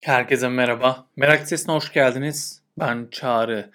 Herkese merhaba. Merak Sesi'ne hoş geldiniz. Ben Çağrı.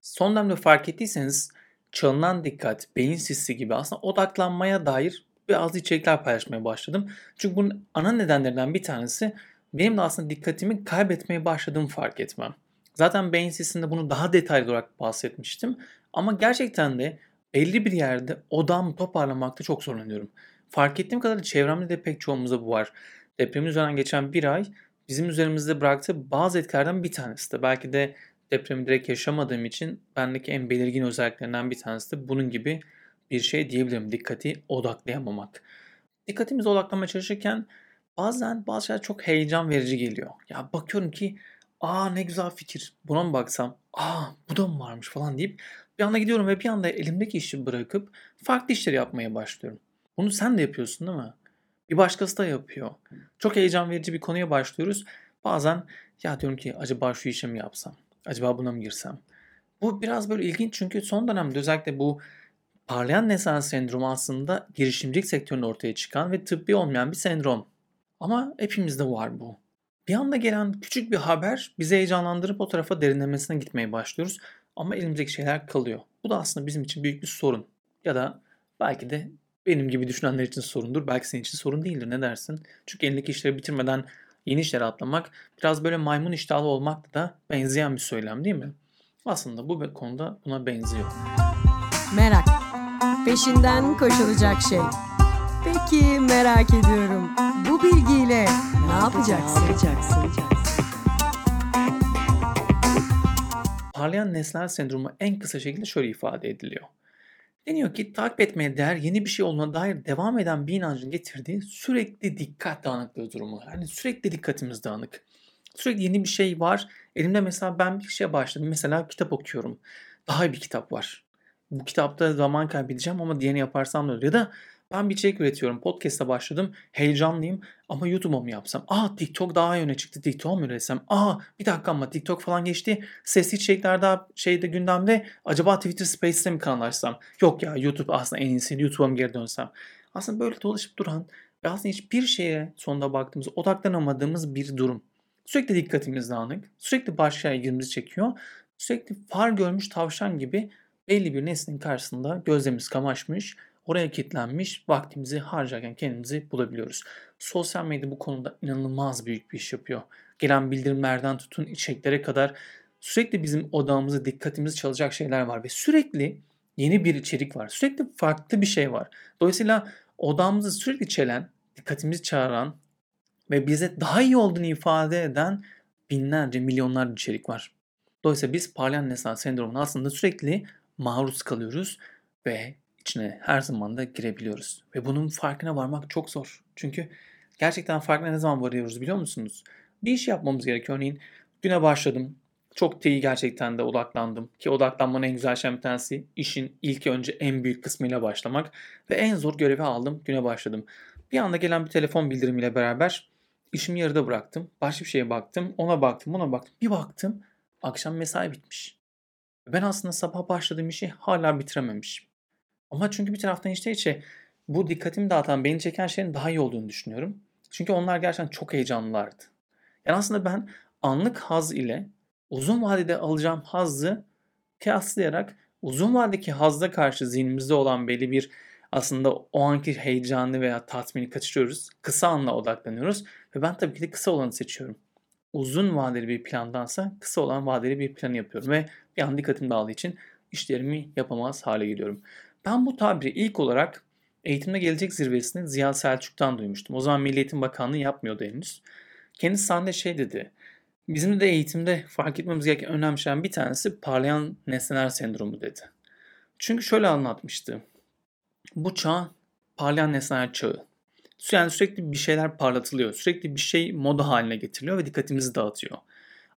Son dönemde fark ettiyseniz çalınan dikkat, beyin sisi gibi aslında odaklanmaya dair bazı içerikler paylaşmaya başladım. Çünkü bunun ana nedenlerinden bir tanesi benim de aslında dikkatimi kaybetmeye başladığımı fark etmem. Zaten beyin sisinde bunu daha detaylı olarak bahsetmiştim. Ama gerçekten de belli bir yerde odamı toparlamakta çok zorlanıyorum. Fark ettiğim kadarıyla çevremde de pek çoğumuzda bu var. Depremin üzerinden geçen bir ay bizim üzerimizde bıraktığı bazı etkilerden bir tanesi de. Belki de depremi direkt yaşamadığım için bendeki en belirgin özelliklerinden bir tanesi de bunun gibi bir şey diyebilirim. Dikkati odaklayamamak. Dikkatimizi odaklamaya çalışırken bazen bazı şeyler çok heyecan verici geliyor. Ya bakıyorum ki aa ne güzel fikir buna mı baksam aa bu da mı varmış falan deyip bir anda gidiyorum ve bir anda elimdeki işi bırakıp farklı işleri yapmaya başlıyorum. Bunu sen de yapıyorsun değil mi? Bir başkası da yapıyor. Çok heyecan verici bir konuya başlıyoruz. Bazen ya diyorum ki acaba şu işe mi yapsam? Acaba buna mı girsem? Bu biraz böyle ilginç çünkü son dönemde özellikle bu parlayan nesne sendromu aslında girişimcilik sektöründe ortaya çıkan ve tıbbi olmayan bir sendrom. Ama hepimizde var bu. Bir anda gelen küçük bir haber bizi heyecanlandırıp o tarafa derinlemesine gitmeye başlıyoruz. Ama elimizdeki şeyler kalıyor. Bu da aslında bizim için büyük bir sorun. Ya da belki de benim gibi düşünenler için sorundur. Belki senin için sorun değildir. Ne dersin? Çünkü elindeki işleri bitirmeden yeni işlere atlamak biraz böyle maymun iştahlı olmakla da benzeyen bir söylem değil mi? Aslında bu konuda buna benziyor. Merak. Peşinden koşulacak şey. Peki merak ediyorum. Bu bilgiyle ne yapacaksın? Parlayan nesneler sendromu en kısa şekilde şöyle ifade ediliyor. Deniyor ki takip etmeye değer yeni bir şey olduğuna dair devam eden bir inancın getirdiği sürekli dikkat dağınıklığı durumu. Yani sürekli dikkatimiz dağınık. Sürekli yeni bir şey var. Elimde mesela ben bir şeye başladım. Mesela kitap okuyorum. Daha bir kitap var. Bu kitapta zaman kaybedeceğim ama diğerini yaparsam ne olur? Ya da ben bir içerik üretiyorum. Podcast'a başladım. Heyecanlıyım ama YouTube'a mı yapsam? Aa TikTok daha öne çıktı. TikTok'a mı üretsem? Aa bir dakika ama TikTok falan geçti. Sesli içerikler daha şeyde gündemde. Acaba Twitter Space'te mi kanal açsam? Yok ya YouTube aslında en iyisi. YouTube'a mı geri dönsem? Aslında böyle dolaşıp duran ve aslında hiçbir şeye sonunda baktığımız, odaklanamadığımız bir durum. Sürekli dikkatimiz dağınık. Sürekli başka ilgimizi çekiyor. Sürekli far görmüş tavşan gibi belli bir nesnenin karşısında gözlerimiz kamaşmış Oraya kilitlenmiş vaktimizi harcarken kendimizi bulabiliyoruz. Sosyal medya bu konuda inanılmaz büyük bir iş yapıyor. Gelen bildirimlerden tutun içeriklere kadar sürekli bizim odağımızı, dikkatimizi çalacak şeyler var ve sürekli yeni bir içerik var. Sürekli farklı bir şey var. Dolayısıyla odağımızı sürekli çelen, dikkatimizi çağıran ve bize daha iyi olduğunu ifade eden binlerce, milyonlarca içerik var. Dolayısıyla biz parlayan nesne sendromuna aslında sürekli maruz kalıyoruz ve içine her zaman da girebiliyoruz. Ve bunun farkına varmak çok zor. Çünkü gerçekten farkına ne zaman varıyoruz biliyor musunuz? Bir iş yapmamız gerekiyor. Örneğin güne başladım. Çok iyi gerçekten de odaklandım. Ki odaklanmanın en güzel şey bir tanesi işin ilk önce en büyük kısmıyla başlamak. Ve en zor görevi aldım. Güne başladım. Bir anda gelen bir telefon bildirimiyle beraber işimi yarıda bıraktım. Başka bir şeye baktım. Ona baktım, ona baktım. Bir baktım akşam mesai bitmiş. Ben aslında sabah başladığım işi hala bitirememişim. Ama çünkü bir taraftan işte içe bu dikkatimi dağıtan, beni çeken şeyin daha iyi olduğunu düşünüyorum. Çünkü onlar gerçekten çok heyecanlılardı. Yani aslında ben anlık haz ile uzun vadede alacağım hazzı kıyaslayarak uzun vadedeki hazda karşı zihnimizde olan belli bir aslında o anki heyecanı veya tatmini kaçırıyoruz. Kısa anla odaklanıyoruz ve ben tabii ki de kısa olanı seçiyorum. Uzun vadeli bir plandansa kısa olan vadeli bir planı yapıyorum ve bir an dikkatim dağıldığı için işlerimi yapamaz hale geliyorum. Ben bu tabiri ilk olarak Eğitimde Gelecek Zirvesi'ni Ziya Selçuk'tan duymuştum. O zaman Milli Eğitim Bakanlığı yapmıyordu henüz. Kendisi sahnede şey dedi. Bizim de eğitimde fark etmemiz gereken önemli şeylerden bir tanesi parlayan nesneler sendromu dedi. Çünkü şöyle anlatmıştı. Bu çağ parlayan nesneler çağı. Yani sürekli bir şeyler parlatılıyor. Sürekli bir şey moda haline getiriliyor ve dikkatimizi dağıtıyor.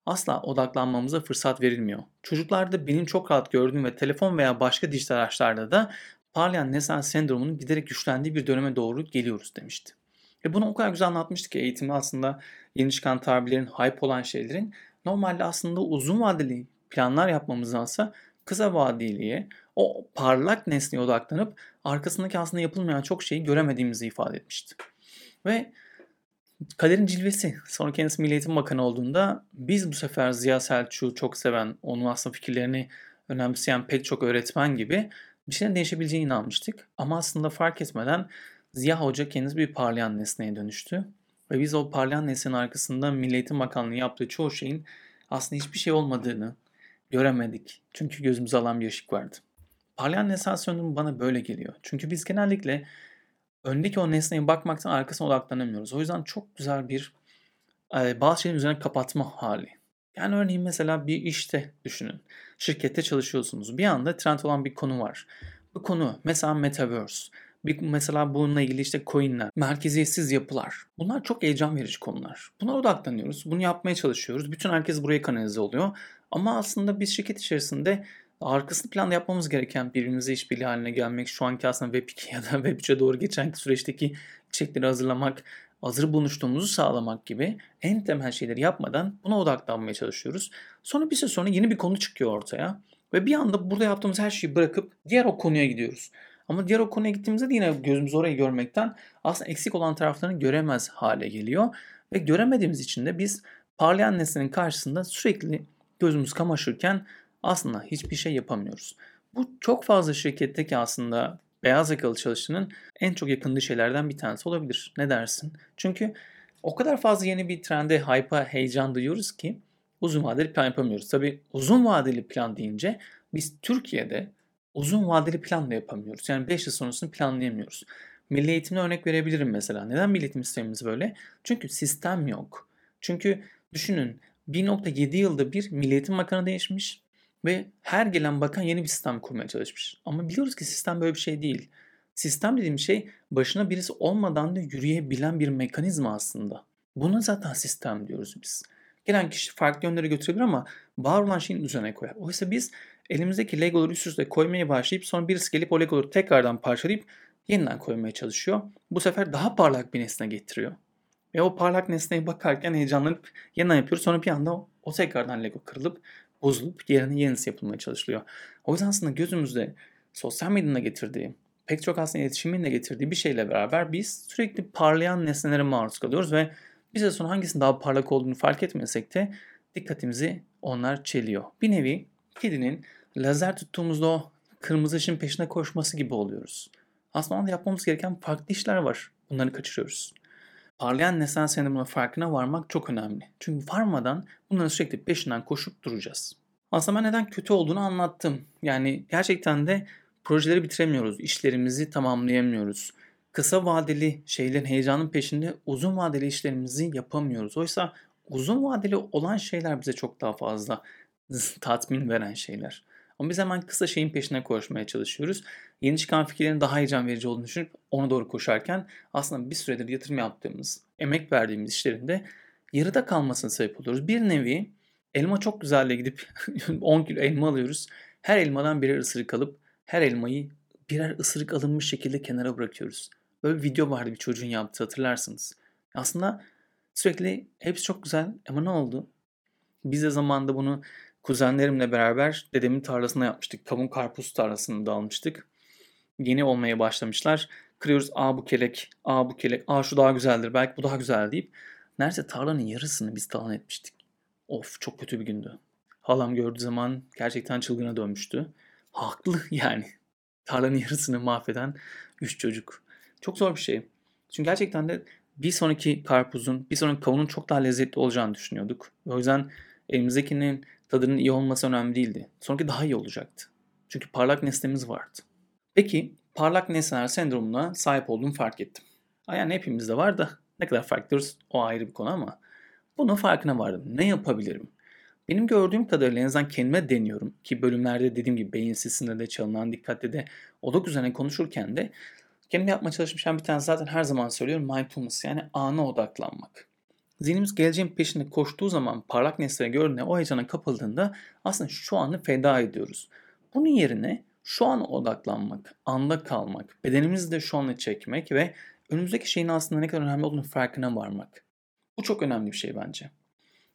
Asla odaklanmamıza fırsat verilmiyor. Çocuklarda benim çok rahat gördüğüm ve telefon veya başka dijital araçlarda da parlayan nesnel sendromunun giderek güçlendiği bir döneme doğru geliyoruz demişti. Ve bunu o kadar güzel anlatmıştı ki eğitimde aslında yeni çıkan tabirlerin, hype olan şeylerin normalde aslında uzun vadeli planlar yapmamızdansa kısa vadeliye o parlak nesneye odaklanıp arkasındaki aslında yapılmayan çok şeyi göremediğimizi ifade etmişti. Ve Kaderin cilvesi. Sonra kendisi Milli Eğitim Bakanı olduğunda biz bu sefer Ziya Selçuk'u çok seven, onun aslında fikirlerini önemseyen pek çok öğretmen gibi bir şeylerin değişebileceğine inanmıştık. Ama aslında fark etmeden Ziya Hoca kendisi bir parlayan nesneye dönüştü. Ve biz o parlayan nesnenin arkasında Milli Eğitim Bakanlığı yaptığı çoğu şeyin aslında hiçbir şey olmadığını göremedik. Çünkü gözümüze alan bir ışık vardı. Parlayan sendromu bana böyle geliyor. Çünkü biz genellikle öndeki o nesneye bakmaktan arkasına odaklanamıyoruz. O yüzden çok güzel bir e, bazı şeylerin üzerine kapatma hali. Yani örneğin mesela bir işte düşünün. Şirkette çalışıyorsunuz. Bir anda trend olan bir konu var. Bu konu mesela Metaverse. Bir, mesela bununla ilgili işte coinler, merkeziyetsiz yapılar. Bunlar çok heyecan verici konular. Buna odaklanıyoruz. Bunu yapmaya çalışıyoruz. Bütün herkes buraya kanalize oluyor. Ama aslında biz şirket içerisinde arkasını planda yapmamız gereken birbirimize işbirliği haline gelmek, şu anki aslında Web2 ya da Web3'e doğru geçen süreçteki içerikleri hazırlamak, hazır buluştuğumuzu sağlamak gibi en temel şeyleri yapmadan buna odaklanmaya çalışıyoruz. Sonra bir süre sonra yeni bir konu çıkıyor ortaya ve bir anda burada yaptığımız her şeyi bırakıp diğer o konuya gidiyoruz. Ama diğer o konuya gittiğimizde de yine gözümüz orayı görmekten aslında eksik olan taraflarını göremez hale geliyor. Ve göremediğimiz için de biz parlayan nesnenin karşısında sürekli gözümüz kamaşırken aslında hiçbir şey yapamıyoruz. Bu çok fazla şirketteki aslında beyaz yakalı çalışanın en çok yakındığı şeylerden bir tanesi olabilir. Ne dersin? Çünkü o kadar fazla yeni bir trende hype'a heyecan duyuyoruz ki uzun vadeli plan yapamıyoruz. Tabii uzun vadeli plan deyince biz Türkiye'de uzun vadeli plan da yapamıyoruz. Yani 5 yıl sonrasını planlayamıyoruz. Milli eğitimine örnek verebilirim mesela. Neden milli eğitim sistemimiz böyle? Çünkü sistem yok. Çünkü düşünün 1.7 yılda bir Milli Eğitim Bakanı değişmiş ve her gelen bakan yeni bir sistem kurmaya çalışmış. Ama biliyoruz ki sistem böyle bir şey değil. Sistem dediğim şey başına birisi olmadan da yürüyebilen bir mekanizma aslında. Buna zaten sistem diyoruz biz. Gelen kişi farklı yönlere götürebilir ama var olan şeyin üzerine koyar. Oysa biz elimizdeki legoları üst üste koymaya başlayıp sonra birisi gelip o legoları tekrardan parçalayıp yeniden koymaya çalışıyor. Bu sefer daha parlak bir nesne getiriyor. Ve o parlak nesneye bakarken heyecanlanıp yeniden yapıyoruz. Sonra bir anda o, o tekrardan lego kırılıp bozulup yerine yenisi yapılmaya çalışılıyor. O yüzden aslında gözümüzde sosyal medyanın getirdiği, pek çok aslında iletişimin de getirdiği bir şeyle beraber biz sürekli parlayan nesnelere maruz kalıyoruz ve bize sonra hangisinin daha parlak olduğunu fark etmesek de dikkatimizi onlar çeliyor. Bir nevi kedinin lazer tuttuğumuzda o kırmızı ışın peşine koşması gibi oluyoruz. Aslında yapmamız gereken farklı işler var. Bunları kaçırıyoruz. Parlayan nesnel sendromunun farkına varmak çok önemli. Çünkü varmadan bunların sürekli peşinden koşup duracağız. Aslında ben neden kötü olduğunu anlattım. Yani gerçekten de projeleri bitiremiyoruz, işlerimizi tamamlayamıyoruz. Kısa vadeli şeylerin heyecanın peşinde uzun vadeli işlerimizi yapamıyoruz. Oysa uzun vadeli olan şeyler bize çok daha fazla tatmin veren şeyler. Ama biz hemen kısa şeyin peşine koşmaya çalışıyoruz. Yeni çıkan fikirlerin daha heyecan verici olduğunu düşünüp ona doğru koşarken aslında bir süredir yatırım yaptığımız, emek verdiğimiz işlerinde yarıda kalmasına sebep oluyoruz. Bir nevi elma çok güzelle gidip 10 kilo elma alıyoruz. Her elmadan birer ısırık alıp her elmayı birer ısırık alınmış şekilde kenara bırakıyoruz. Böyle bir video vardı bir çocuğun yaptığı hatırlarsınız. Aslında sürekli hepsi çok güzel ama ne oldu? Biz de zamanında bunu Kuzenlerimle beraber dedemin tarlasına yapmıştık. Kavun karpuz tarlasını da almıştık. Yeni olmaya başlamışlar. Kırıyoruz aa bu kelek, aa bu kelek, aa şu daha güzeldir, belki bu daha güzel deyip neredeyse tarlanın yarısını biz talan etmiştik. Of çok kötü bir gündü. Halam gördüğü zaman gerçekten çılgına dönmüştü. Haklı yani. Tarlanın yarısını mahveden üç çocuk. Çok zor bir şey. Çünkü gerçekten de bir sonraki karpuzun, bir sonraki kavunun çok daha lezzetli olacağını düşünüyorduk. O yüzden elimizdekinin tadının iyi olması önemli değildi. Sonraki daha iyi olacaktı. Çünkü parlak nesnemiz vardı. Peki parlak nesneler sendromuna sahip olduğumu fark ettim. Yani hepimizde var da ne kadar fark o ayrı bir konu ama bunun farkına vardım. Ne yapabilirim? Benim gördüğüm kadarıyla en azından kendime deniyorum ki bölümlerde dediğim gibi beyin sesinde de çalınan dikkatle de odak üzerine konuşurken de kendime yapmaya çalışmışım bir tane zaten her zaman söylüyorum mindfulness yani ana odaklanmak. Zihnimiz geleceğin peşinde koştuğu zaman parlak nesneleri gördüğünde o heyecana kapıldığında aslında şu anı feda ediyoruz. Bunun yerine şu an odaklanmak, anda kalmak, bedenimizi de şu anı çekmek ve önümüzdeki şeyin aslında ne kadar önemli olduğunu farkına varmak. Bu çok önemli bir şey bence.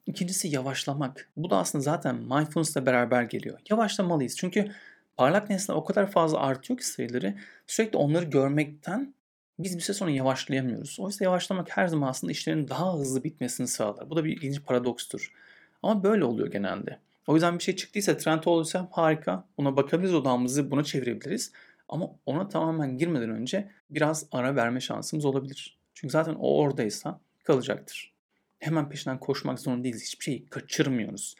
İkincisi yavaşlamak. Bu da aslında zaten mindfulness'la beraber geliyor. Yavaşlamalıyız çünkü parlak nesneler o kadar fazla artıyor ki sayıları sürekli onları görmekten biz bir süre sonra yavaşlayamıyoruz. Oysa yavaşlamak her zaman aslında işlerin daha hızlı bitmesini sağlar. Bu da bir ilginç paradokstur. Ama böyle oluyor genelde. O yüzden bir şey çıktıysa, trend olduysa harika. Buna bakabiliriz odamızı, buna çevirebiliriz. Ama ona tamamen girmeden önce biraz ara verme şansımız olabilir. Çünkü zaten o oradaysa kalacaktır. Hemen peşinden koşmak zorunda değiliz. Hiçbir şeyi kaçırmıyoruz.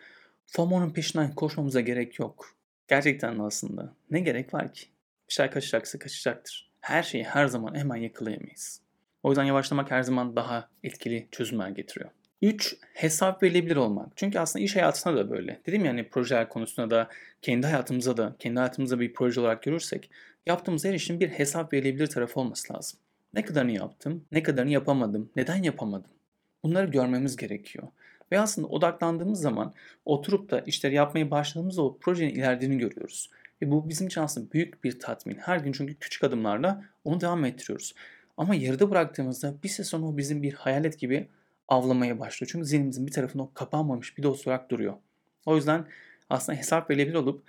FOMO'nun peşinden koşmamıza gerek yok. Gerçekten aslında. Ne gerek var ki? Bir şey kaçacaksa kaçacaktır. Her şeyi her zaman hemen yakalayamayız. O yüzden yavaşlamak her zaman daha etkili çözümler getiriyor. 3. Hesap verilebilir olmak. Çünkü aslında iş hayatında da böyle. Dedim ya hani projeler konusunda da kendi hayatımıza da kendi hayatımıza bir proje olarak görürsek yaptığımız her işin bir hesap verilebilir tarafı olması lazım. Ne kadarını yaptım, ne kadarını yapamadım, neden yapamadım? Bunları görmemiz gerekiyor. Ve aslında odaklandığımız zaman oturup da işleri yapmaya başladığımızda o projenin ilerlediğini görüyoruz. Ve bu bizim için aslında büyük bir tatmin. Her gün çünkü küçük adımlarla onu devam ettiriyoruz. Ama yarıda bıraktığımızda bir sonra o bizim bir hayalet gibi avlamaya başlıyor. Çünkü zihnimizin bir tarafında o kapanmamış bir dost olarak duruyor. O yüzden aslında hesap verilebilir olup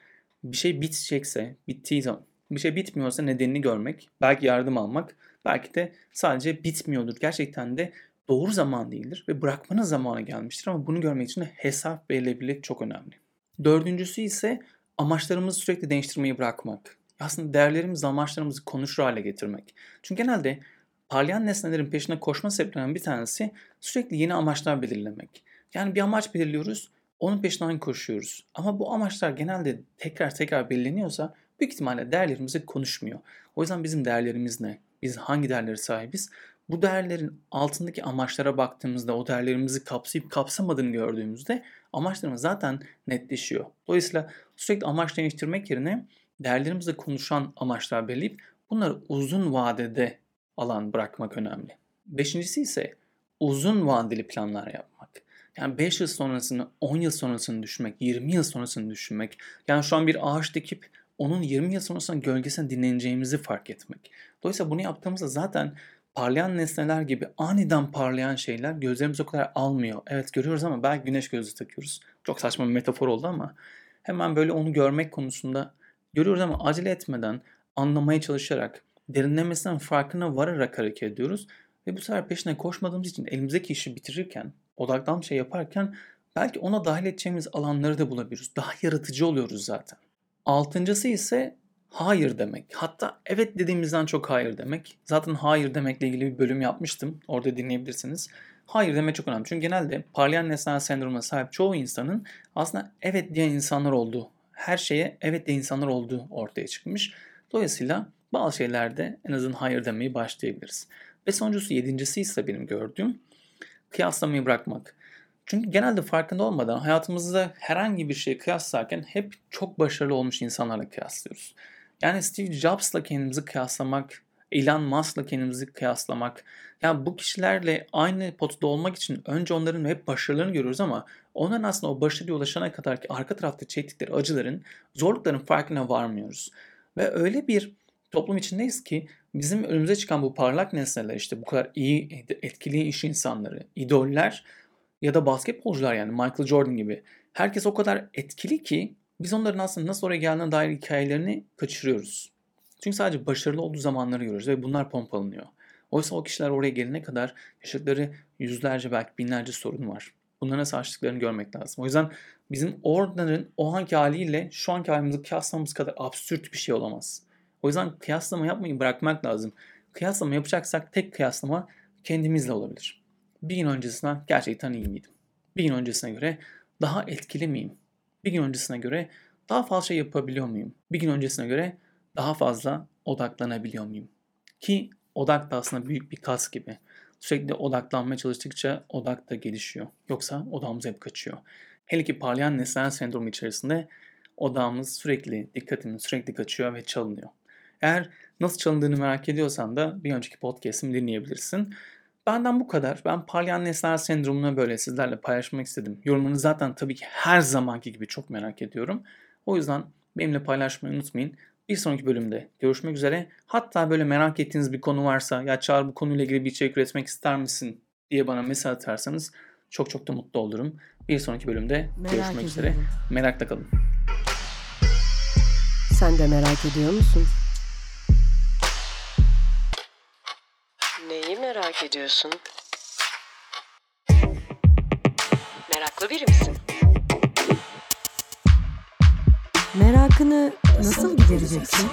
bir şey bitecekse, bittiği zaman, bir şey bitmiyorsa nedenini görmek, belki yardım almak, belki de sadece bitmiyordur. Gerçekten de doğru zaman değildir ve bırakmanın zamanı gelmiştir ama bunu görmek için de hesap verilebilirlik çok önemli. Dördüncüsü ise amaçlarımızı sürekli değiştirmeyi bırakmak. Aslında değerlerimizi, amaçlarımızı konuşur hale getirmek. Çünkü genelde parlayan nesnelerin peşine koşma sebeplerinden bir tanesi sürekli yeni amaçlar belirlemek. Yani bir amaç belirliyoruz, onun peşinden koşuyoruz. Ama bu amaçlar genelde tekrar tekrar belirleniyorsa büyük ihtimalle değerlerimizi konuşmuyor. O yüzden bizim değerlerimiz ne? Biz hangi değerlere sahibiz? Bu değerlerin altındaki amaçlara baktığımızda o değerlerimizi kapsayıp kapsamadığını gördüğümüzde amaçlarımız zaten netleşiyor. Dolayısıyla sürekli amaç değiştirmek yerine değerlerimizle konuşan amaçlar belirleyip bunları uzun vadede alan bırakmak önemli. Beşincisi ise uzun vadeli planlar yapmak. Yani 5 yıl sonrasını, 10 yıl sonrasını düşünmek, 20 yıl sonrasını düşünmek. Yani şu an bir ağaç dikip onun 20 yıl sonrasında gölgesine dinleneceğimizi fark etmek. Dolayısıyla bunu yaptığımızda zaten parlayan nesneler gibi aniden parlayan şeyler gözlerimiz o kadar almıyor. Evet görüyoruz ama belki güneş gözlüğü takıyoruz. Çok saçma bir metafor oldu ama hemen böyle onu görmek konusunda görüyoruz ama acele etmeden anlamaya çalışarak derinlemesinden farkına vararak hareket ediyoruz. Ve bu sefer peşine koşmadığımız için elimizdeki işi bitirirken, odaklan şey yaparken belki ona dahil edeceğimiz alanları da bulabiliyoruz. Daha yaratıcı oluyoruz zaten. Altıncısı ise hayır demek. Hatta evet dediğimizden çok hayır demek. Zaten hayır demekle ilgili bir bölüm yapmıştım. Orada dinleyebilirsiniz. Hayır demek çok önemli. Çünkü genelde parlayan nesnel sendromuna sahip çoğu insanın aslında evet diyen insanlar olduğu, her şeye evet diyen insanlar olduğu ortaya çıkmış. Dolayısıyla bazı şeylerde en azından hayır demeyi başlayabiliriz. Ve sonuncusu yedincisi ise benim gördüğüm kıyaslamayı bırakmak. Çünkü genelde farkında olmadan hayatımızda herhangi bir şeyi kıyaslarken hep çok başarılı olmuş insanlarla kıyaslıyoruz. Yani Steve Jobs'la kendimizi kıyaslamak, Elon Musk'la kendimizi kıyaslamak. Yani bu kişilerle aynı potada olmak için önce onların hep başarılarını görüyoruz ama onların aslında o başarıya ulaşana kadar ki arka tarafta çektikleri acıların, zorlukların farkına varmıyoruz. Ve öyle bir toplum içindeyiz ki bizim önümüze çıkan bu parlak nesneler işte bu kadar iyi etkili iş insanları, idoller ya da basketbolcular yani Michael Jordan gibi herkes o kadar etkili ki biz onların aslında nasıl oraya geldiğine dair hikayelerini kaçırıyoruz. Çünkü sadece başarılı olduğu zamanları görüyoruz ve bunlar pompalanıyor. Oysa o kişiler oraya gelene kadar yaşadıkları yüzlerce belki binlerce sorun var. Bunları nasıl açtıklarını görmek lazım. O yüzden bizim onların o anki haliyle şu anki halimizi kıyaslamamız kadar absürt bir şey olamaz. O yüzden kıyaslama yapmayı bırakmak lazım. Kıyaslama yapacaksak tek kıyaslama kendimizle olabilir. Bir gün öncesine gerçekten iyi miydim? Bir gün öncesine göre daha etkili miyim? Bir gün öncesine göre daha fazla şey yapabiliyor muyum? Bir gün öncesine göre daha fazla odaklanabiliyor muyum? Ki odak da aslında büyük bir kas gibi. Sürekli odaklanmaya çalıştıkça odak da gelişiyor. Yoksa odamız hep kaçıyor. Hele ki parlayan nesnel sendromu içerisinde odamız sürekli, dikkatimiz sürekli kaçıyor ve çalınıyor. Eğer nasıl çalındığını merak ediyorsan da bir önceki podcast'imi dinleyebilirsin. Benden bu kadar. Ben parlayan nesneler sendromunu böyle sizlerle paylaşmak istedim. Yorumlarını zaten tabii ki her zamanki gibi çok merak ediyorum. O yüzden benimle paylaşmayı unutmayın. Bir sonraki bölümde görüşmek üzere. Hatta böyle merak ettiğiniz bir konu varsa ya Çağrı bu konuyla ilgili bir içerik üretmek ister misin diye bana mesaj atarsanız çok çok da mutlu olurum. Bir sonraki bölümde merak görüşmek ediyorum. üzere. Merakla kalın. Sen de merak ediyor musun? Merak ediyorsun? Meraklı biri misin? Merakını nasıl gidereceksin?